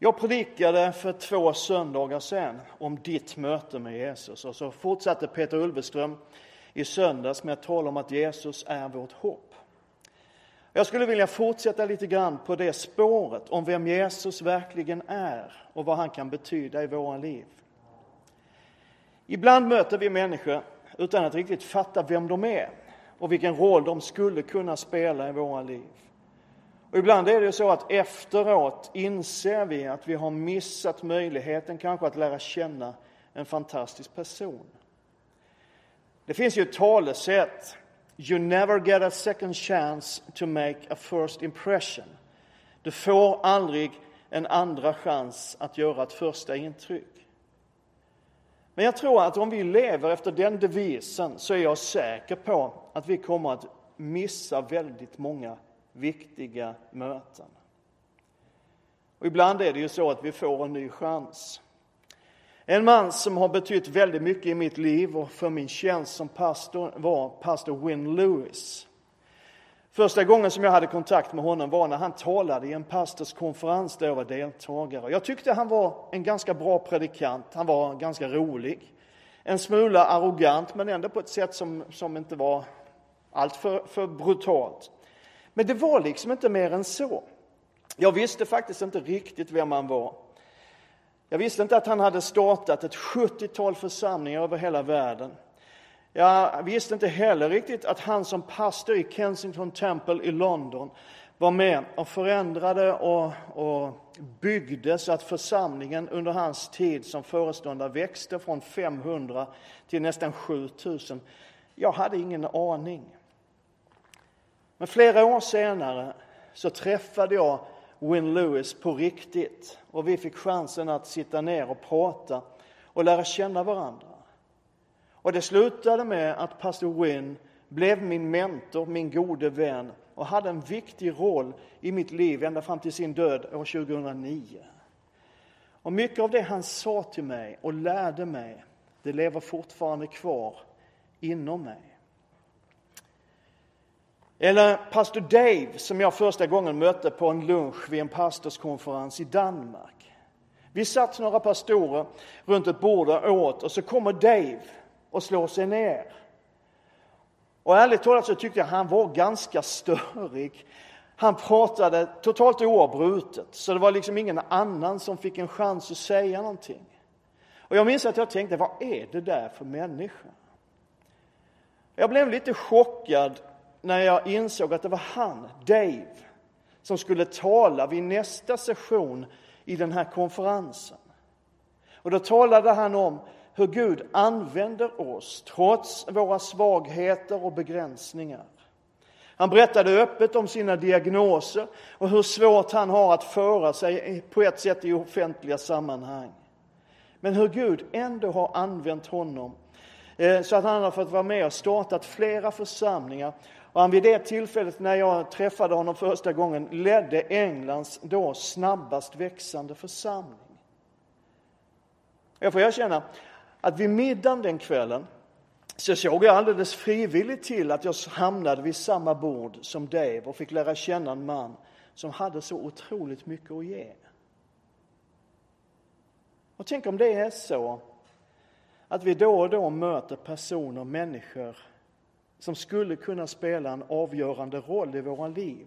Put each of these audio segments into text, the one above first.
Jag predikade för två söndagar sedan om ditt möte med Jesus och så fortsatte Peter Ulveström i söndags med att tala om att Jesus är vårt hopp. Jag skulle vilja fortsätta lite grann på det spåret om vem Jesus verkligen är och vad han kan betyda i våra liv. Ibland möter vi människor utan att riktigt fatta vem de är och vilken roll de skulle kunna spela i våra liv. Och ibland är det så att efteråt inser vi att vi har missat möjligheten kanske att lära känna en fantastisk person. Det finns ju ett talesätt. You never get a second chance to make a first impression. Du får aldrig en andra chans att göra ett första intryck. Men jag tror att om vi lever efter den devisen så är jag säker på att vi kommer att missa väldigt många viktiga möten. Och ibland är det ju så att vi får en ny chans. En man som har betytt väldigt mycket i mitt liv och för min tjänst som pastor var pastor Win Lewis. Första gången som jag hade kontakt med honom var när han talade i en pastorskonferens där jag var deltagare. Jag tyckte han var en ganska bra predikant. Han var ganska rolig. En smula arrogant men ändå på ett sätt som, som inte var alltför för brutalt. Men det var liksom inte mer än så. Jag visste faktiskt inte riktigt vem han var. Jag visste inte att han hade startat ett 70-tal församlingar över hela världen. Jag visste inte heller riktigt att han som pastor i Kensington Temple i London var med och förändrade och, och byggde så att församlingen under hans tid som föreståndare växte från 500 till nästan 7000. Jag hade ingen aning. Men flera år senare så träffade jag Win Lewis på riktigt och vi fick chansen att sitta ner och prata och lära känna varandra. Och det slutade med att pastor Win blev min mentor, min gode vän och hade en viktig roll i mitt liv ända fram till sin död år 2009. Och mycket av det han sa till mig och lärde mig, det lever fortfarande kvar inom mig. Eller pastor Dave som jag första gången mötte på en lunch vid en pastorskonferens i Danmark. Vi satt några pastorer runt ett bord och åt och så kommer Dave och slår sig ner. Och ärligt talat så tyckte jag han var ganska störig. Han pratade totalt oavbrutet, så det var liksom ingen annan som fick en chans att säga någonting. Och jag minns att jag tänkte, vad är det där för människa? Jag blev lite chockad när jag insåg att det var han, Dave, som skulle tala vid nästa session i den här konferensen. Och då talade han om hur Gud använder oss trots våra svagheter och begränsningar. Han berättade öppet om sina diagnoser och hur svårt han har att föra sig på ett sätt i offentliga sammanhang. Men hur Gud ändå har använt honom eh, så att han har fått vara med och startat flera församlingar och han vid det tillfället när jag träffade honom första gången ledde Englands då snabbast växande församling. Jag får erkänna att vid middagen den kvällen så såg jag alldeles frivilligt till att jag hamnade vid samma bord som Dave och fick lära känna en man som hade så otroligt mycket att ge. Och tänk om det är så att vi då och då möter personer, människor som skulle kunna spela en avgörande roll i våra liv.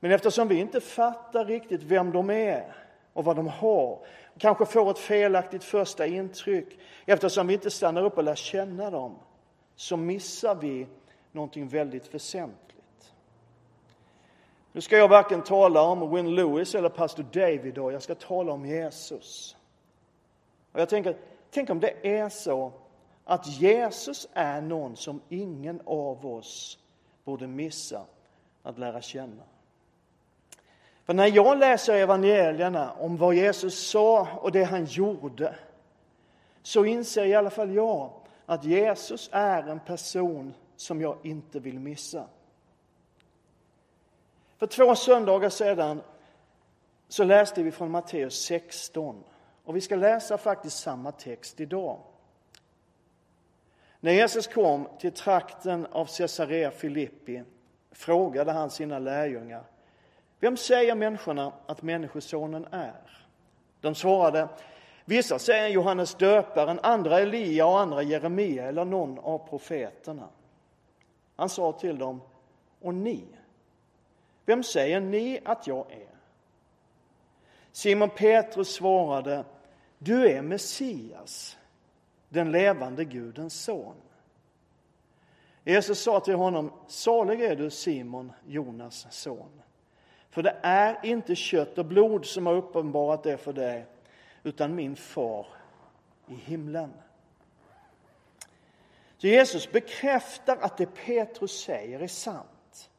Men eftersom vi inte fattar riktigt vem de är och vad de har, kanske får ett felaktigt första intryck, eftersom vi inte stannar upp och lär känna dem, så missar vi någonting väldigt väsentligt. Nu ska jag varken tala om Win Lewis eller pastor David. idag, jag ska tala om Jesus. Och jag tänker, tänk om det är så att Jesus är någon som ingen av oss borde missa att lära känna. För när jag läser evangelierna om vad Jesus sa och det han gjorde så inser i alla fall jag att Jesus är en person som jag inte vill missa. För två söndagar sedan så läste vi från Matteus 16 och vi ska läsa faktiskt samma text idag. När Jesus kom till trakten av Caesarea Filippi frågade han sina lärjungar Vem säger människorna att Människosonen är? De svarade, vissa säger Johannes döparen, andra Elia och andra Jeremia eller någon av profeterna. Han sa till dem, och ni? Vem säger ni att jag är? Simon Petrus svarade, du är Messias, den levande Gudens son. Jesus sa till honom, salig är du Simon, Jonas son. För det är inte kött och blod som har uppenbarat det för dig, utan min far i himlen. Så Jesus bekräftar att det Petrus säger är sant.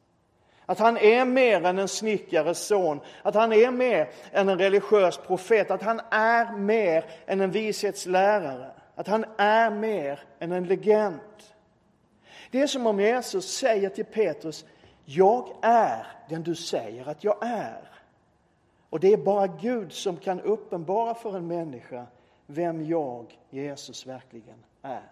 Att han är mer än en snickares son, att han är mer än en religiös profet, att han är mer än en vishetslärare, att han är mer än en legend. Det är som om Jesus säger till Petrus, jag är den du säger att jag är. Och det är bara Gud som kan uppenbara för en människa vem jag, Jesus, verkligen är.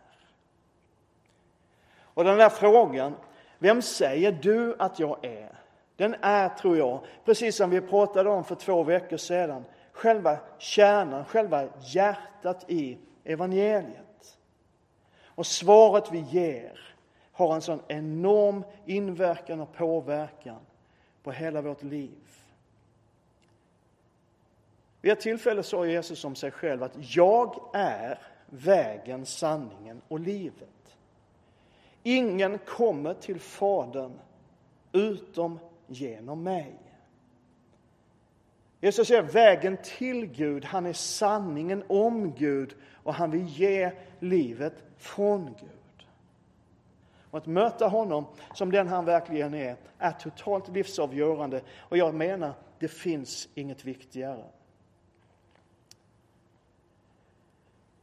Och den där frågan, vem säger du att jag är? Den är, tror jag, precis som vi pratade om för två veckor sedan, själva kärnan, själva hjärtat i evangeliet. Och svaret vi ger har en sån enorm inverkan och påverkan på hela vårt liv. Vid ett tillfälle sa Jesus om sig själv att jag är vägen, sanningen och livet. Ingen kommer till Fadern utom genom mig. Jesus är vägen till Gud, han är sanningen om Gud och han vill ge livet från Gud. Och att möta honom som den han verkligen är, är totalt livsavgörande. Och jag menar, det finns inget viktigare.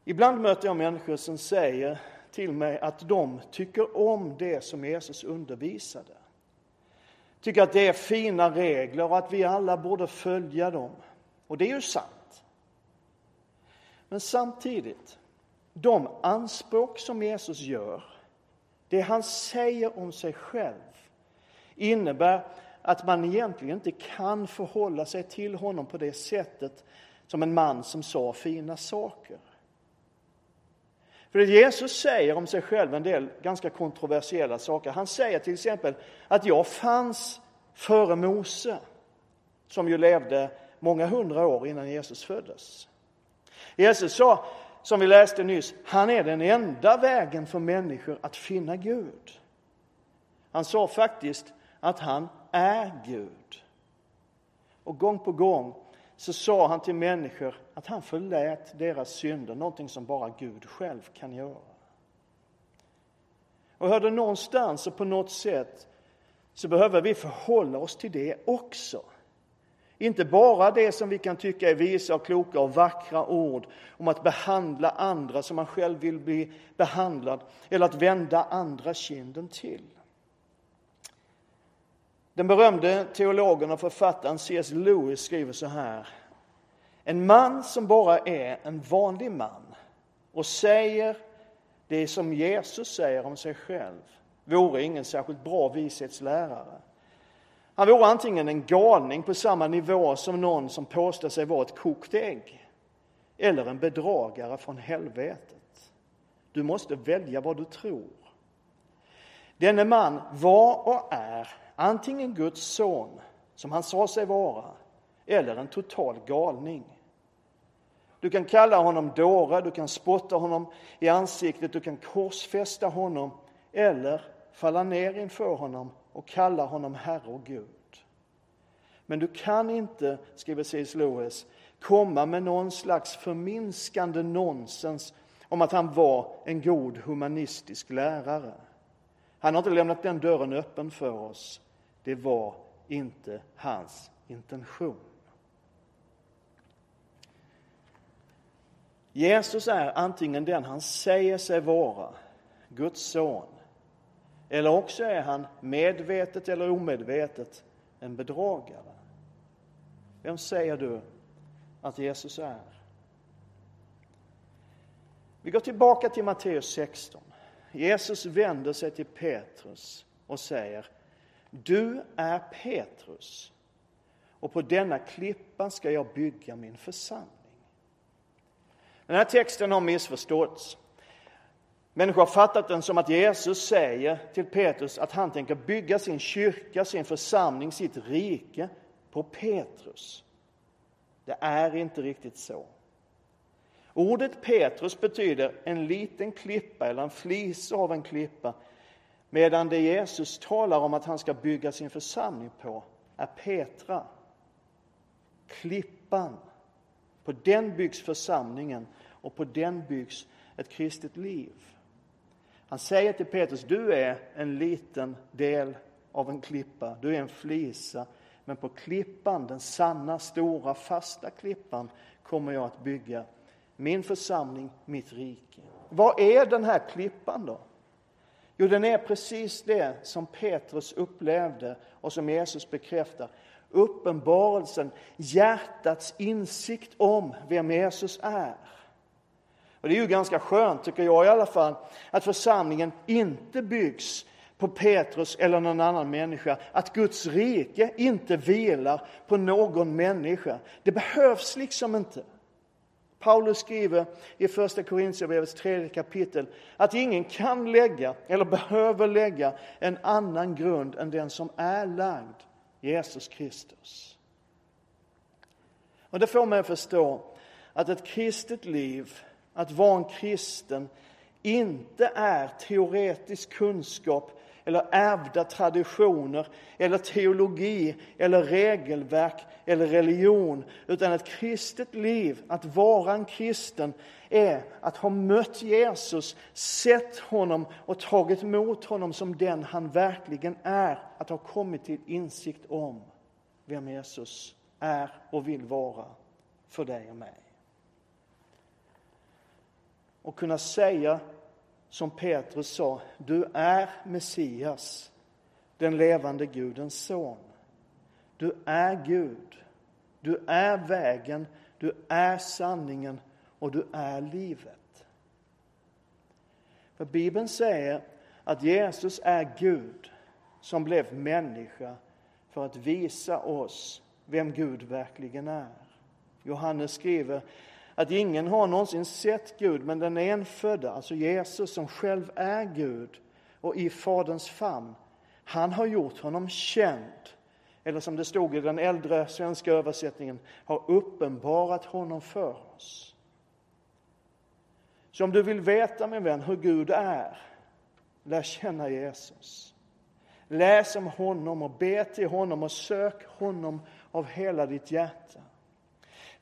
Ibland möter jag människor som säger till mig att de tycker om det som Jesus undervisade. Tycker att det är fina regler och att vi alla borde följa dem. Och det är ju sant. Men samtidigt, de anspråk som Jesus gör det han säger om sig själv innebär att man egentligen inte kan förhålla sig till honom på det sättet som en man som sa fina saker. För Jesus säger om sig själv en del ganska kontroversiella saker. Han säger till exempel att jag fanns före Mose, som ju levde många hundra år innan Jesus föddes. Jesus sa som vi läste nyss, han är den enda vägen för människor att finna Gud. Han sa faktiskt att han är Gud. Och gång på gång så sa han till människor att han förlät deras synder, någonting som bara Gud själv kan göra. Och hörde någonstans och på något sätt så behöver vi förhålla oss till det också. Inte bara det som vi kan tycka är visa och kloka och vackra ord om att behandla andra som man själv vill bli behandlad eller att vända andra kinden till. Den berömde teologen och författaren C.S. Lewis skriver så här. En man som bara är en vanlig man och säger det som Jesus säger om sig själv vore ingen särskilt bra vishetslärare. Han vore antingen en galning på samma nivå som någon som påstår sig vara ett kokt ägg eller en bedragare från helvetet. Du måste välja vad du tror. Denne man var och är antingen Guds son, som han sa sig vara, eller en total galning. Du kan kalla honom dåre, du kan spotta honom i ansiktet, du kan korsfästa honom eller falla ner inför honom och kallar honom Herre och Gud. Men du kan inte, skriver C.S. Lewis, komma med någon slags förminskande nonsens om att han var en god humanistisk lärare. Han har inte lämnat den dörren öppen för oss. Det var inte hans intention. Jesus är antingen den han säger sig vara, Guds son, eller också är han medvetet eller omedvetet en bedragare. Vem säger du att Jesus är? Vi går tillbaka till Matteus 16. Jesus vänder sig till Petrus och säger Du är Petrus och på denna klippa ska jag bygga min församling. Den här texten har missförståtts. Människor har fattat den som att Jesus säger till Petrus att han tänker bygga sin kyrka, sin församling, sitt rike på Petrus. Det är inte riktigt så. Ordet Petrus betyder en liten klippa eller en flis av en klippa medan det Jesus talar om att han ska bygga sin församling på är Petra, klippan. På den byggs församlingen och på den byggs ett kristet liv. Han säger till Petrus, du är en liten del av en klippa, du är en flisa, men på klippan, den sanna, stora, fasta klippan, kommer jag att bygga min församling, mitt rike. Vad är den här klippan då? Jo, den är precis det som Petrus upplevde och som Jesus bekräftar. Uppenbarelsen, hjärtats insikt om vem Jesus är. Och det är ju ganska skönt, tycker jag i alla fall, att församlingen inte byggs på Petrus eller någon annan människa, att Guds rike inte vilar på någon människa. Det behövs liksom inte. Paulus skriver i första Korintierbrevets tredje kapitel att ingen kan lägga, eller behöver lägga, en annan grund än den som är lagd, Jesus Kristus. Och det får mig att förstå att ett kristet liv, att vara en kristen, inte är teoretisk kunskap eller ärvda traditioner eller teologi eller regelverk eller religion. Utan ett kristet liv, att vara en kristen, är att ha mött Jesus, sett honom och tagit emot honom som den han verkligen är. Att ha kommit till insikt om vem Jesus är och vill vara för dig och mig. Och kunna säga som Petrus sa, du är Messias, den levande Gudens son. Du är Gud, du är vägen, du är sanningen och du är livet. För Bibeln säger att Jesus är Gud som blev människa för att visa oss vem Gud verkligen är. Johannes skriver att ingen har någonsin sett Gud, men den enfödda, alltså Jesus som själv är Gud och i Faderns famn, han har gjort honom känd. Eller som det stod i den äldre svenska översättningen, har uppenbarat honom för oss. Så om du vill veta, min vän, hur Gud är, lär känna Jesus. Läs om honom och be till honom och sök honom av hela ditt hjärta.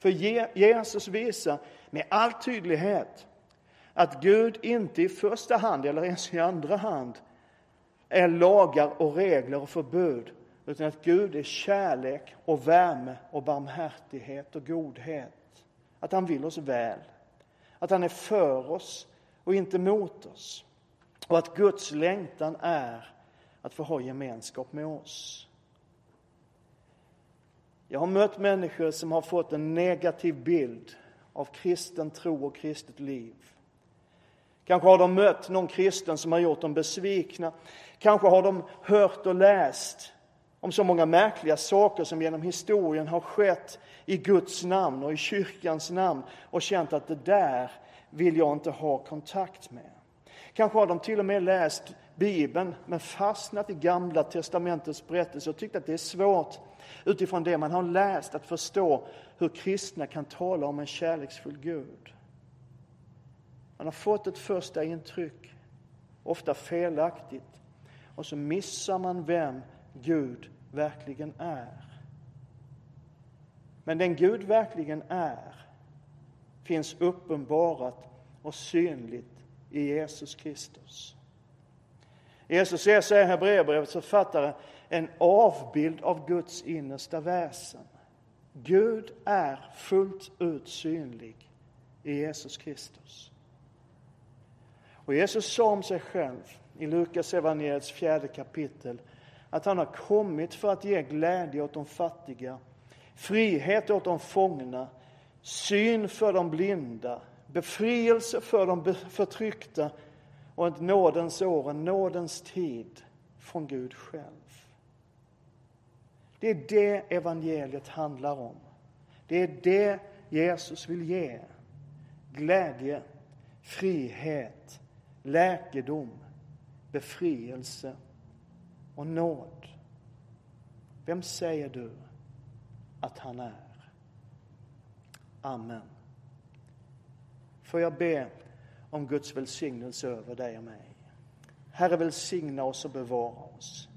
För Jesus visar med all tydlighet att Gud inte i första hand, eller ens i andra hand, är lagar och regler och förbud, utan att Gud är kärlek och värme och barmhärtighet och godhet. Att han vill oss väl, att han är för oss och inte mot oss. Och att Guds längtan är att få ha gemenskap med oss. Jag har mött människor som har fått en negativ bild av kristen tro och kristet liv. Kanske har de mött någon kristen som har gjort dem besvikna. Kanske har de hört och läst om så många märkliga saker som genom historien har skett i Guds namn och i kyrkans namn och känt att det där vill jag inte ha kontakt med. Kanske har de till och med läst Bibeln men fastnat i Gamla testamentets berättelser och tyckt att det är svårt utifrån det man har läst att förstå hur kristna kan tala om en kärleksfull Gud. Man har fått ett första intryck, ofta felaktigt, och så missar man vem Gud verkligen är. Men den Gud verkligen är finns uppenbarat och synligt i Jesus Kristus. Jesus är, säger Hebreerbrevets författare, en avbild av Guds innersta väsen. Gud är fullt ut synlig i Jesus Kristus. Och Jesus sa om sig själv i Lukas evangeliets fjärde kapitel att han har kommit för att ge glädje åt de fattiga, frihet åt de fångna, syn för de blinda, befrielse för de förtryckta och ett nådens år, en nådens tid från Gud själv. Det är det evangeliet handlar om. Det är det Jesus vill ge. Glädje, frihet, läkedom, befrielse och nåd. Vem säger du att han är? Amen. Får jag be om Guds välsignelse över dig och mig. Herre, välsigna oss och bevara oss.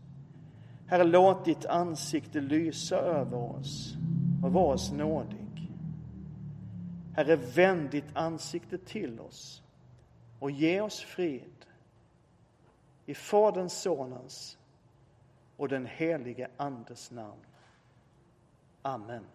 Herre, låt ditt ansikte lysa över oss och var oss nådig. Herre, vänd ditt ansikte till oss och ge oss frid. I Faderns, Sonens och den helige Andes namn. Amen.